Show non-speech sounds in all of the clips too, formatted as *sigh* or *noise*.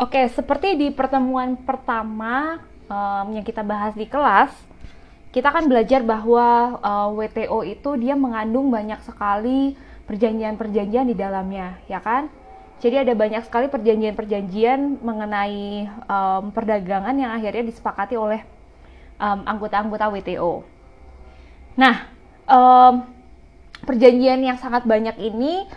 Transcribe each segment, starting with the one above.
Oke, seperti di pertemuan pertama um, yang kita bahas di kelas, kita akan belajar bahwa uh, WTO itu dia mengandung banyak sekali perjanjian-perjanjian di dalamnya, ya kan? Jadi ada banyak sekali perjanjian-perjanjian mengenai um, perdagangan yang akhirnya disepakati oleh anggota-anggota um, WTO. Nah, um, perjanjian yang sangat banyak ini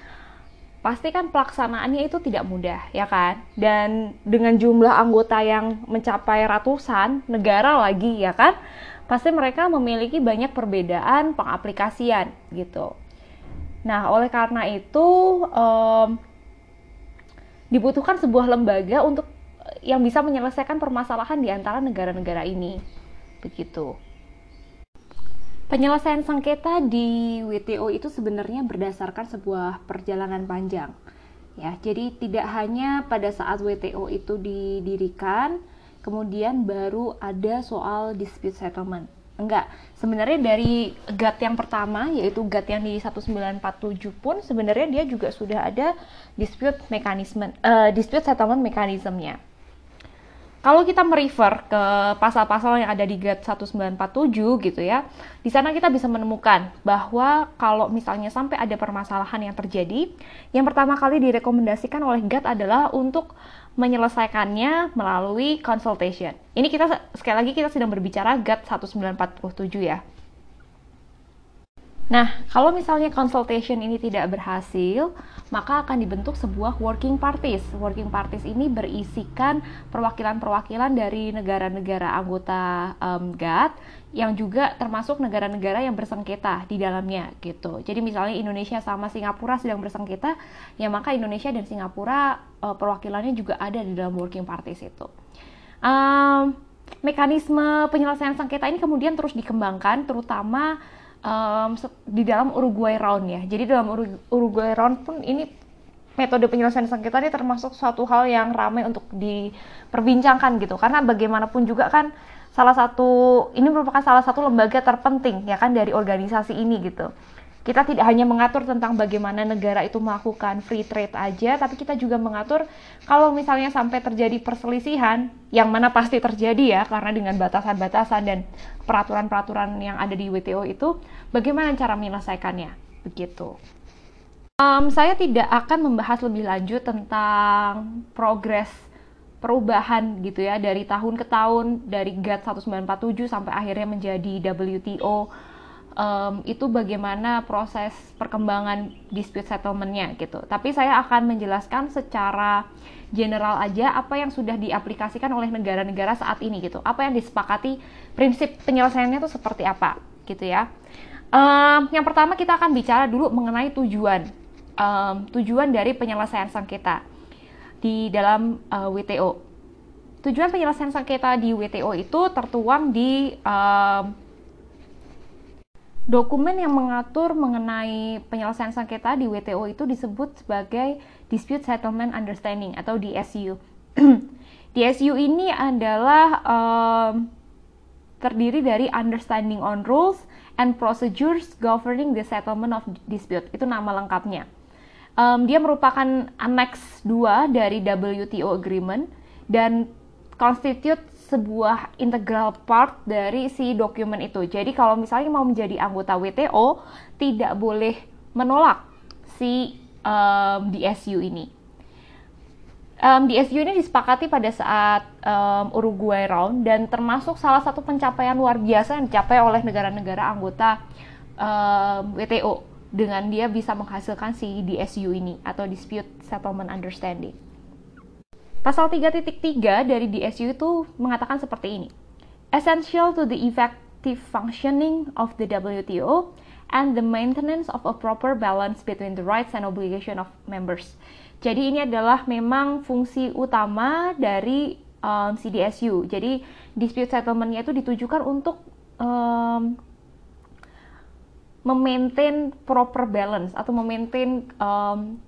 pasti kan pelaksanaannya itu tidak mudah ya kan? Dan dengan jumlah anggota yang mencapai ratusan negara lagi ya kan? Pasti mereka memiliki banyak perbedaan pengaplikasian gitu. Nah oleh karena itu um, dibutuhkan sebuah lembaga untuk yang bisa menyelesaikan permasalahan di antara negara-negara ini. Begitu Penyelesaian sengketa di WTO itu sebenarnya berdasarkan sebuah perjalanan panjang. Ya, jadi tidak hanya pada saat WTO itu didirikan, kemudian baru ada soal dispute settlement. Enggak, sebenarnya dari GATT yang pertama yaitu GATT yang di 1947 pun sebenarnya dia juga sudah ada dispute mekanisme uh, dispute settlement mekanismenya. Kalau kita merefer ke pasal-pasal yang ada di GAT 1947 gitu ya, di sana kita bisa menemukan bahwa kalau misalnya sampai ada permasalahan yang terjadi, yang pertama kali direkomendasikan oleh GAT adalah untuk menyelesaikannya melalui consultation. Ini kita sekali lagi kita sedang berbicara GAT 1947 ya. Nah, kalau misalnya consultation ini tidak berhasil, maka akan dibentuk sebuah working parties. Working parties ini berisikan perwakilan-perwakilan dari negara-negara anggota um, GATT yang juga termasuk negara-negara yang bersengketa di dalamnya gitu. Jadi misalnya Indonesia sama Singapura sedang bersengketa, ya maka Indonesia dan Singapura uh, perwakilannya juga ada di dalam working parties itu. Um, mekanisme penyelesaian sengketa ini kemudian terus dikembangkan, terutama um, di dalam Uruguay Round ya. Jadi dalam Uruguay Round pun ini metode penyelesaian sengketa ini termasuk suatu hal yang ramai untuk diperbincangkan gitu. Karena bagaimanapun juga kan salah satu ini merupakan salah satu lembaga terpenting ya kan dari organisasi ini gitu kita tidak hanya mengatur tentang bagaimana negara itu melakukan free trade aja, tapi kita juga mengatur kalau misalnya sampai terjadi perselisihan, yang mana pasti terjadi ya, karena dengan batasan-batasan dan peraturan-peraturan yang ada di WTO itu, bagaimana cara menyelesaikannya, begitu. Um, saya tidak akan membahas lebih lanjut tentang progres perubahan gitu ya dari tahun ke tahun dari GATT 1947 sampai akhirnya menjadi WTO um, itu bagaimana proses perkembangan dispute settlementnya gitu. Tapi saya akan menjelaskan secara general aja apa yang sudah diaplikasikan oleh negara-negara saat ini gitu. Apa yang disepakati prinsip penyelesaiannya itu seperti apa gitu ya. Um, yang pertama kita akan bicara dulu mengenai tujuan um, tujuan dari penyelesaian sengketa di dalam uh, WTO. Tujuan penyelesaian sengketa di WTO itu tertuang di um, Dokumen yang mengatur mengenai penyelesaian sengketa di WTO itu disebut sebagai Dispute Settlement Understanding atau DSU. *clears throat* DSU ini adalah um, terdiri dari Understanding on Rules and Procedures Governing the Settlement of Dispute. Itu nama lengkapnya. Um, dia merupakan annex 2 dari WTO Agreement dan constitute sebuah integral part dari si dokumen itu. Jadi kalau misalnya mau menjadi anggota WTO, tidak boleh menolak si um, DSU ini. Um, DSU ini disepakati pada saat um, Uruguay Round dan termasuk salah satu pencapaian luar biasa yang dicapai oleh negara-negara anggota um, WTO dengan dia bisa menghasilkan si DSU ini atau Dispute Settlement Understanding. Pasal 3.3 dari DSU itu mengatakan seperti ini. Essential to the effective functioning of the WTO and the maintenance of a proper balance between the rights and obligation of members. Jadi ini adalah memang fungsi utama dari um, CDSU. Jadi dispute settlement-nya itu ditujukan untuk um, memaintain proper balance atau memaintain um,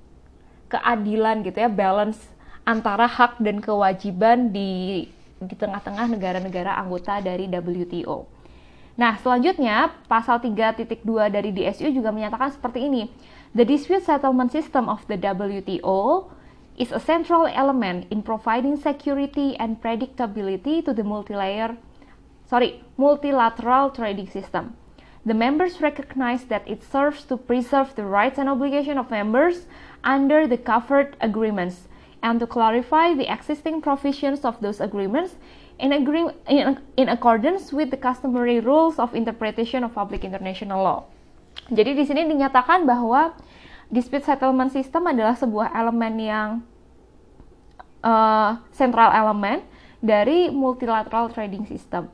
keadilan gitu ya, balance antara hak dan kewajiban di di tengah-tengah negara-negara anggota dari WTO. Nah, selanjutnya pasal 3.2 dari DSU juga menyatakan seperti ini. The dispute settlement system of the WTO is a central element in providing security and predictability to the multi-layer sorry, multilateral trading system. The members recognize that it serves to preserve the rights and obligations of members under the covered agreements and to clarify the existing provisions of those agreements in, agree in, in accordance with the customary rules of interpretation of public international law. Jadi di sini dinyatakan bahwa dispute settlement system adalah sebuah elemen yang uh, central elemen dari multilateral trading system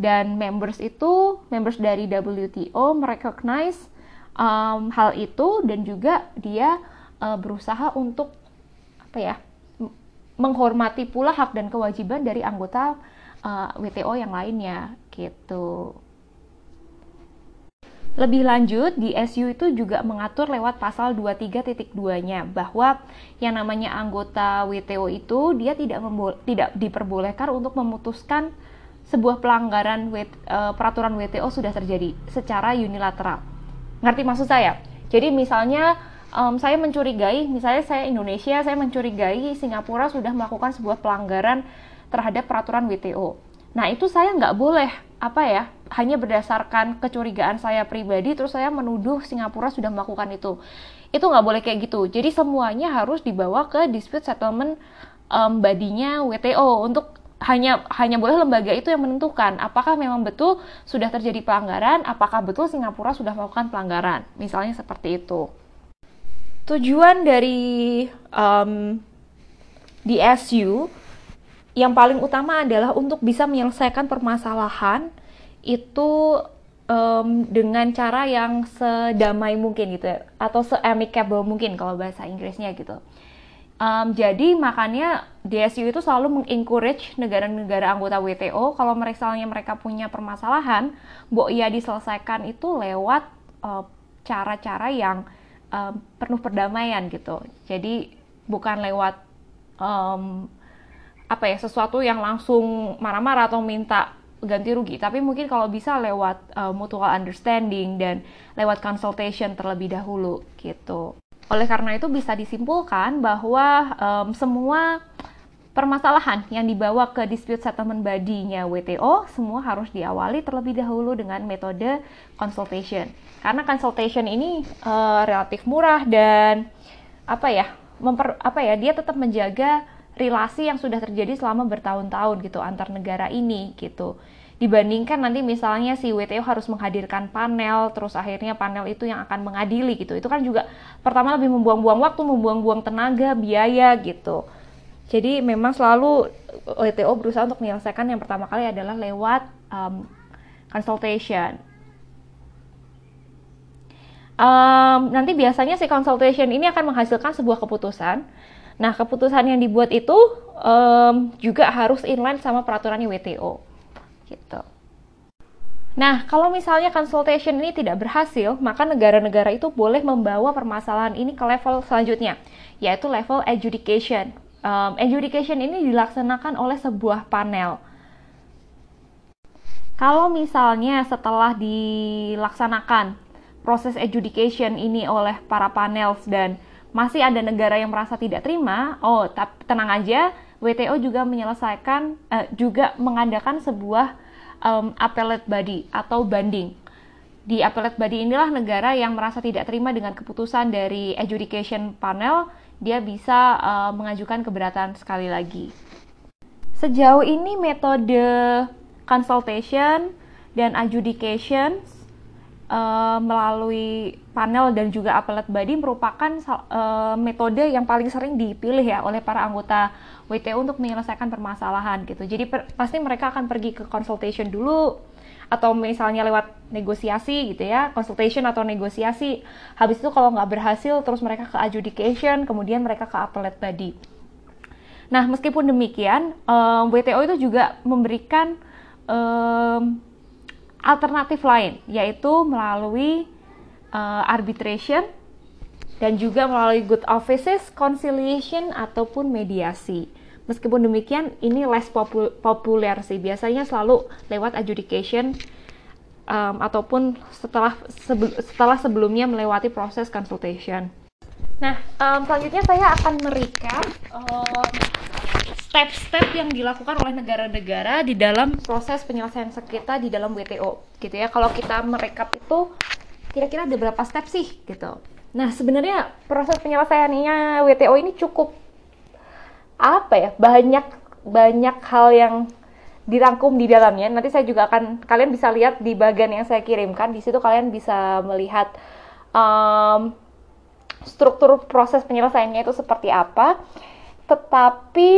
dan members itu members dari WTO merecognize um, hal itu dan juga dia uh, berusaha untuk apa ya menghormati pula hak dan kewajiban dari anggota uh, WTO yang lainnya gitu. Lebih lanjut, di SU itu juga mengatur lewat pasal 23.2-nya bahwa yang namanya anggota WTO itu dia tidak tidak diperbolehkan untuk memutuskan sebuah pelanggaran w, uh, peraturan WTO sudah terjadi secara unilateral. Ngerti maksud saya? Jadi misalnya um, saya mencurigai, misalnya saya Indonesia, saya mencurigai Singapura sudah melakukan sebuah pelanggaran terhadap peraturan WTO. Nah itu saya nggak boleh apa ya hanya berdasarkan kecurigaan saya pribadi terus saya menuduh Singapura sudah melakukan itu itu nggak boleh kayak gitu jadi semuanya harus dibawa ke dispute settlement um, badinya WTO untuk hanya hanya boleh lembaga itu yang menentukan apakah memang betul sudah terjadi pelanggaran, apakah betul Singapura sudah melakukan pelanggaran, misalnya seperti itu. Tujuan dari um, DSU yang paling utama adalah untuk bisa menyelesaikan permasalahan itu um, dengan cara yang sedamai mungkin gitu ya, atau se-amicable mungkin kalau bahasa Inggrisnya gitu. Um, jadi makanya DSU itu selalu mengencourage negara-negara anggota WTO kalau misalnya mereka punya permasalahan, bu ya diselesaikan itu lewat cara cara-cara yang um, penuh perdamaian gitu. Jadi bukan lewat um, apa ya sesuatu yang langsung marah-marah atau minta ganti rugi, tapi mungkin kalau bisa lewat uh, mutual understanding dan lewat consultation terlebih dahulu gitu. Oleh karena itu bisa disimpulkan bahwa um, semua permasalahan yang dibawa ke dispute settlement body-nya WTO semua harus diawali terlebih dahulu dengan metode consultation. Karena consultation ini uh, relatif murah dan apa ya, memper, apa ya, dia tetap menjaga relasi yang sudah terjadi selama bertahun-tahun gitu antar negara ini gitu. Dibandingkan nanti misalnya si WTO harus menghadirkan panel terus akhirnya panel itu yang akan mengadili gitu. Itu kan juga pertama lebih membuang-buang waktu membuang-buang tenaga biaya gitu jadi memang selalu WTO berusaha untuk menyelesaikan yang pertama kali adalah lewat um, consultation um, nanti biasanya si consultation ini akan menghasilkan sebuah keputusan nah keputusan yang dibuat itu um, juga harus inline sama peraturannya WTO gitu. Nah, kalau misalnya consultation ini tidak berhasil, maka negara-negara itu boleh membawa permasalahan ini ke level selanjutnya, yaitu level adjudication. Um, adjudication ini dilaksanakan oleh sebuah panel. Kalau misalnya setelah dilaksanakan proses adjudication ini oleh para panels dan masih ada negara yang merasa tidak terima, oh tenang aja, WTO juga menyelesaikan uh, juga mengadakan sebuah um, appellate body atau banding. Di appellate body inilah negara yang merasa tidak terima dengan keputusan dari adjudication panel, dia bisa uh, mengajukan keberatan sekali lagi. Sejauh ini metode consultation dan adjudication uh, melalui panel dan juga appellate body merupakan uh, metode yang paling sering dipilih ya oleh para anggota WTO untuk menyelesaikan permasalahan gitu. Jadi per, pasti mereka akan pergi ke consultation dulu atau misalnya lewat negosiasi gitu ya, consultation atau negosiasi. Habis itu kalau nggak berhasil terus mereka ke adjudication, kemudian mereka ke appellate body. Nah, meskipun demikian, um, WTO itu juga memberikan um, alternatif lain, yaitu melalui uh, arbitration dan juga melalui good offices, conciliation ataupun mediasi. Meskipun demikian, ini less popu populer sih. Biasanya selalu lewat adjudication um, ataupun setelah sebel setelah sebelumnya melewati proses consultation. Nah, um, selanjutnya saya akan merecap um, step-step yang dilakukan oleh negara-negara di dalam proses penyelesaian sengketa di dalam WTO, gitu ya. Kalau kita merekap itu kira-kira ada berapa step sih, gitu. Nah, sebenarnya proses penyelesaiannya WTO ini cukup apa ya? Banyak banyak hal yang dirangkum di dalamnya. Nanti saya juga akan kalian bisa lihat di bagian yang saya kirimkan. Di situ kalian bisa melihat um, struktur proses penyelesaiannya itu seperti apa. Tetapi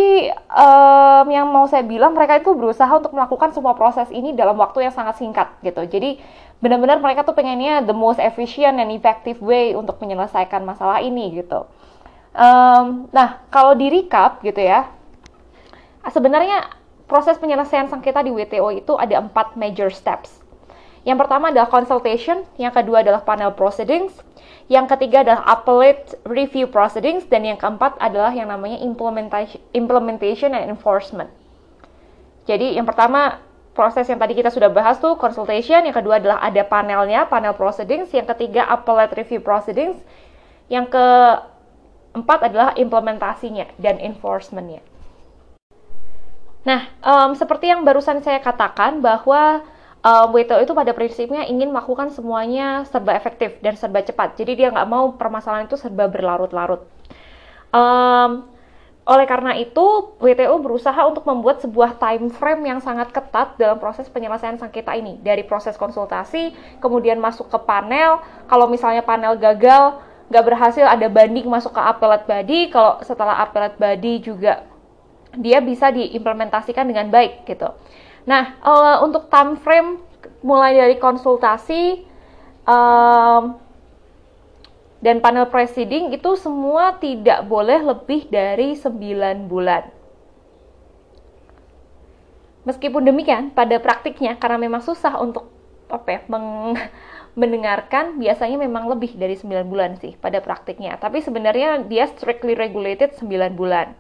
um, yang mau saya bilang mereka itu berusaha untuk melakukan semua proses ini dalam waktu yang sangat singkat gitu. Jadi benar-benar mereka tuh pengennya the most efficient and effective way untuk menyelesaikan masalah ini gitu. Um, nah kalau di recap gitu ya, sebenarnya proses penyelesaian sengketa di WTO itu ada empat major steps. Yang pertama adalah consultation, yang kedua adalah panel proceedings, yang ketiga adalah appellate review proceedings, dan yang keempat adalah yang namanya implementation, implementation and enforcement. Jadi yang pertama proses yang tadi kita sudah bahas tuh consultation, yang kedua adalah ada panelnya, panel proceedings, yang ketiga appellate review proceedings, yang keempat adalah implementasinya dan enforcementnya. Nah, um, seperti yang barusan saya katakan bahwa um, WTO itu pada prinsipnya ingin melakukan semuanya serba efektif dan serba cepat. Jadi dia nggak mau permasalahan itu serba berlarut-larut. Um, oleh karena itu, WTO berusaha untuk membuat sebuah time frame yang sangat ketat dalam proses penyelesaian sengketa ini. Dari proses konsultasi, kemudian masuk ke panel. Kalau misalnya panel gagal, nggak berhasil, ada banding masuk ke appellate body. Kalau setelah appellate body juga dia bisa diimplementasikan dengan baik gitu. Nah, uh, untuk time frame mulai dari konsultasi um, dan panel proceeding itu semua tidak boleh lebih dari 9 bulan. Meskipun demikian, pada praktiknya karena memang susah untuk apa ya, meng, mendengarkan biasanya memang lebih dari 9 bulan sih pada praktiknya. Tapi sebenarnya dia strictly regulated 9 bulan.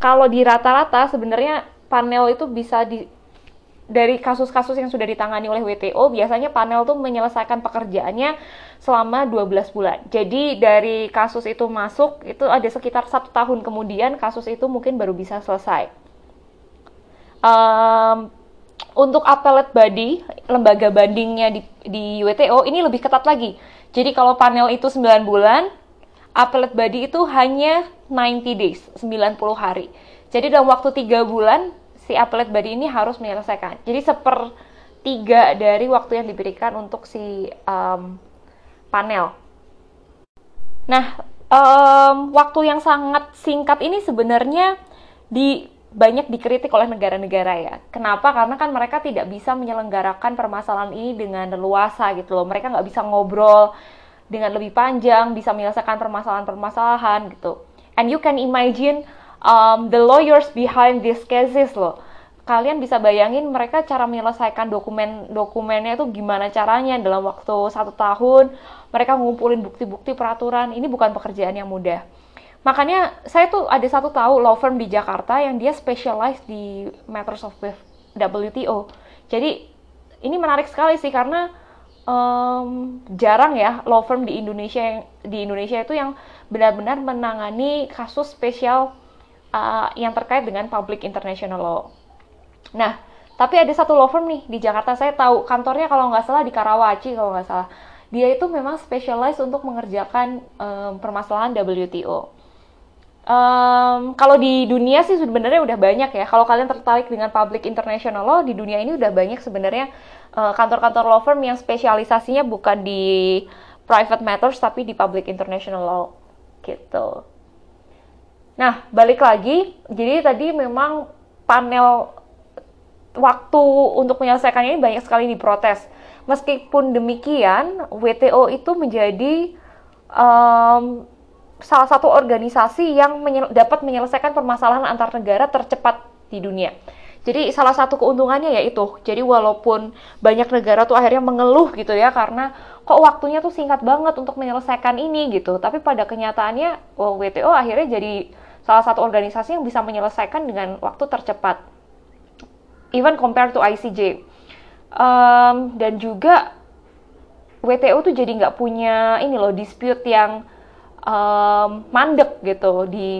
Kalau di rata-rata sebenarnya panel itu bisa di dari kasus-kasus yang sudah ditangani oleh WTO, biasanya panel tuh menyelesaikan pekerjaannya selama 12 bulan. Jadi dari kasus itu masuk, itu ada sekitar satu tahun kemudian kasus itu mungkin baru bisa selesai. Um, untuk appellate body, lembaga bandingnya di, di WTO, ini lebih ketat lagi. Jadi kalau panel itu 9 bulan, appellate body itu hanya 90 days, 90 hari. Jadi dalam waktu 3 bulan, si appellate body ini harus menyelesaikan. Jadi sepertiga dari waktu yang diberikan untuk si um, panel. Nah, um, waktu yang sangat singkat ini sebenarnya di banyak dikritik oleh negara-negara ya. Kenapa? Karena kan mereka tidak bisa menyelenggarakan permasalahan ini dengan leluasa gitu loh. Mereka nggak bisa ngobrol dengan lebih panjang, bisa menyelesaikan permasalahan-permasalahan gitu. And you can imagine um, the lawyers behind these cases loh. Kalian bisa bayangin mereka cara menyelesaikan dokumen-dokumennya itu gimana caranya dalam waktu satu tahun. Mereka ngumpulin bukti-bukti peraturan. Ini bukan pekerjaan yang mudah. Makanya saya tuh ada satu tahu law firm di Jakarta yang dia specialize di matters of WTO. Jadi ini menarik sekali sih karena um, jarang ya law firm di Indonesia yang di Indonesia itu yang benar-benar menangani kasus spesial uh, yang terkait dengan public international law. Nah, tapi ada satu law firm nih di Jakarta saya tahu kantornya kalau nggak salah di Karawaci kalau nggak salah. Dia itu memang specialized untuk mengerjakan um, permasalahan WTO. Um, kalau di dunia sih sebenarnya udah banyak ya. Kalau kalian tertarik dengan public international law di dunia ini udah banyak sebenarnya uh, kantor-kantor law firm yang spesialisasinya bukan di private matters tapi di public international law gitu. Nah, balik lagi, jadi tadi memang panel waktu untuk menyelesaikannya ini banyak sekali diprotes. Meskipun demikian, WTO itu menjadi um, salah satu organisasi yang menyel dapat menyelesaikan permasalahan antar negara tercepat di dunia. Jadi salah satu keuntungannya yaitu, jadi walaupun banyak negara tuh akhirnya mengeluh gitu ya karena kok waktunya tuh singkat banget untuk menyelesaikan ini gitu. Tapi pada kenyataannya WTO akhirnya jadi salah satu organisasi yang bisa menyelesaikan dengan waktu tercepat. Even compared to ICJ. Um, dan juga WTO tuh jadi nggak punya ini loh dispute yang um, mandek gitu di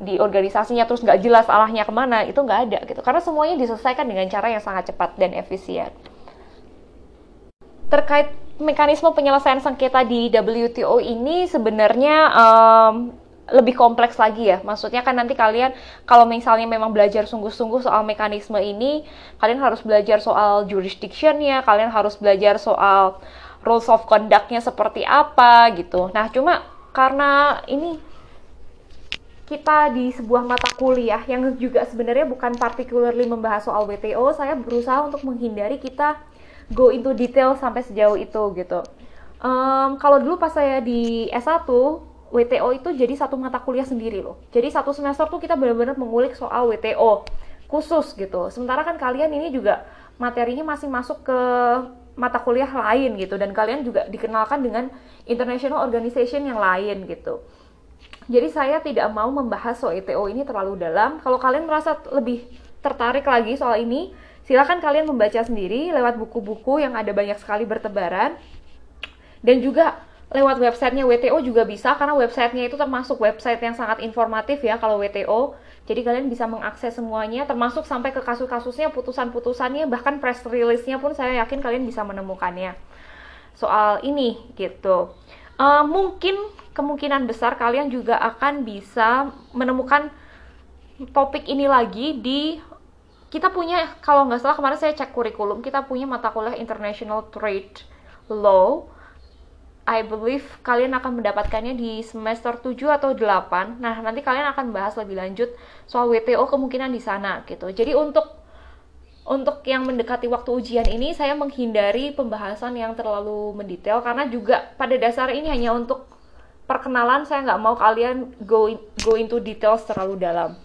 di organisasinya terus nggak jelas arahnya ke mana itu nggak ada gitu karena semuanya diselesaikan dengan cara yang sangat cepat dan efisien terkait mekanisme penyelesaian sengketa di WTO ini sebenarnya um, lebih kompleks lagi ya. Maksudnya kan nanti kalian kalau misalnya memang belajar sungguh-sungguh soal mekanisme ini, kalian harus belajar soal jurisdictionnya, kalian harus belajar soal rules of conduct-nya seperti apa gitu. Nah, cuma karena ini kita di sebuah mata kuliah yang juga sebenarnya bukan particularly membahas soal WTO, saya berusaha untuk menghindari kita go into detail sampai sejauh itu gitu. Um, kalau dulu pas saya di S1, WTO itu jadi satu mata kuliah sendiri loh. Jadi satu semester tuh kita benar-benar mengulik soal WTO khusus gitu. Sementara kan kalian ini juga materinya masih masuk ke mata kuliah lain gitu dan kalian juga dikenalkan dengan international organization yang lain gitu. Jadi saya tidak mau membahas soal WTO ini terlalu dalam. Kalau kalian merasa lebih tertarik lagi soal ini, silakan kalian membaca sendiri lewat buku-buku yang ada banyak sekali bertebaran. Dan juga lewat websitenya WTO juga bisa karena websitenya itu termasuk website yang sangat informatif ya kalau WTO jadi kalian bisa mengakses semuanya termasuk sampai ke kasus-kasusnya putusan-putusannya bahkan press release-nya pun saya yakin kalian bisa menemukannya. Soal ini gitu. Uh, mungkin kemungkinan besar kalian juga akan bisa menemukan topik ini lagi di kita punya kalau nggak salah kemarin saya cek kurikulum kita punya mata kuliah international trade law I believe kalian akan mendapatkannya di semester 7 atau 8. Nah, nanti kalian akan bahas lebih lanjut soal WTO kemungkinan di sana gitu. Jadi untuk untuk yang mendekati waktu ujian ini saya menghindari pembahasan yang terlalu mendetail karena juga pada dasar ini hanya untuk perkenalan saya nggak mau kalian go in, go into details terlalu dalam.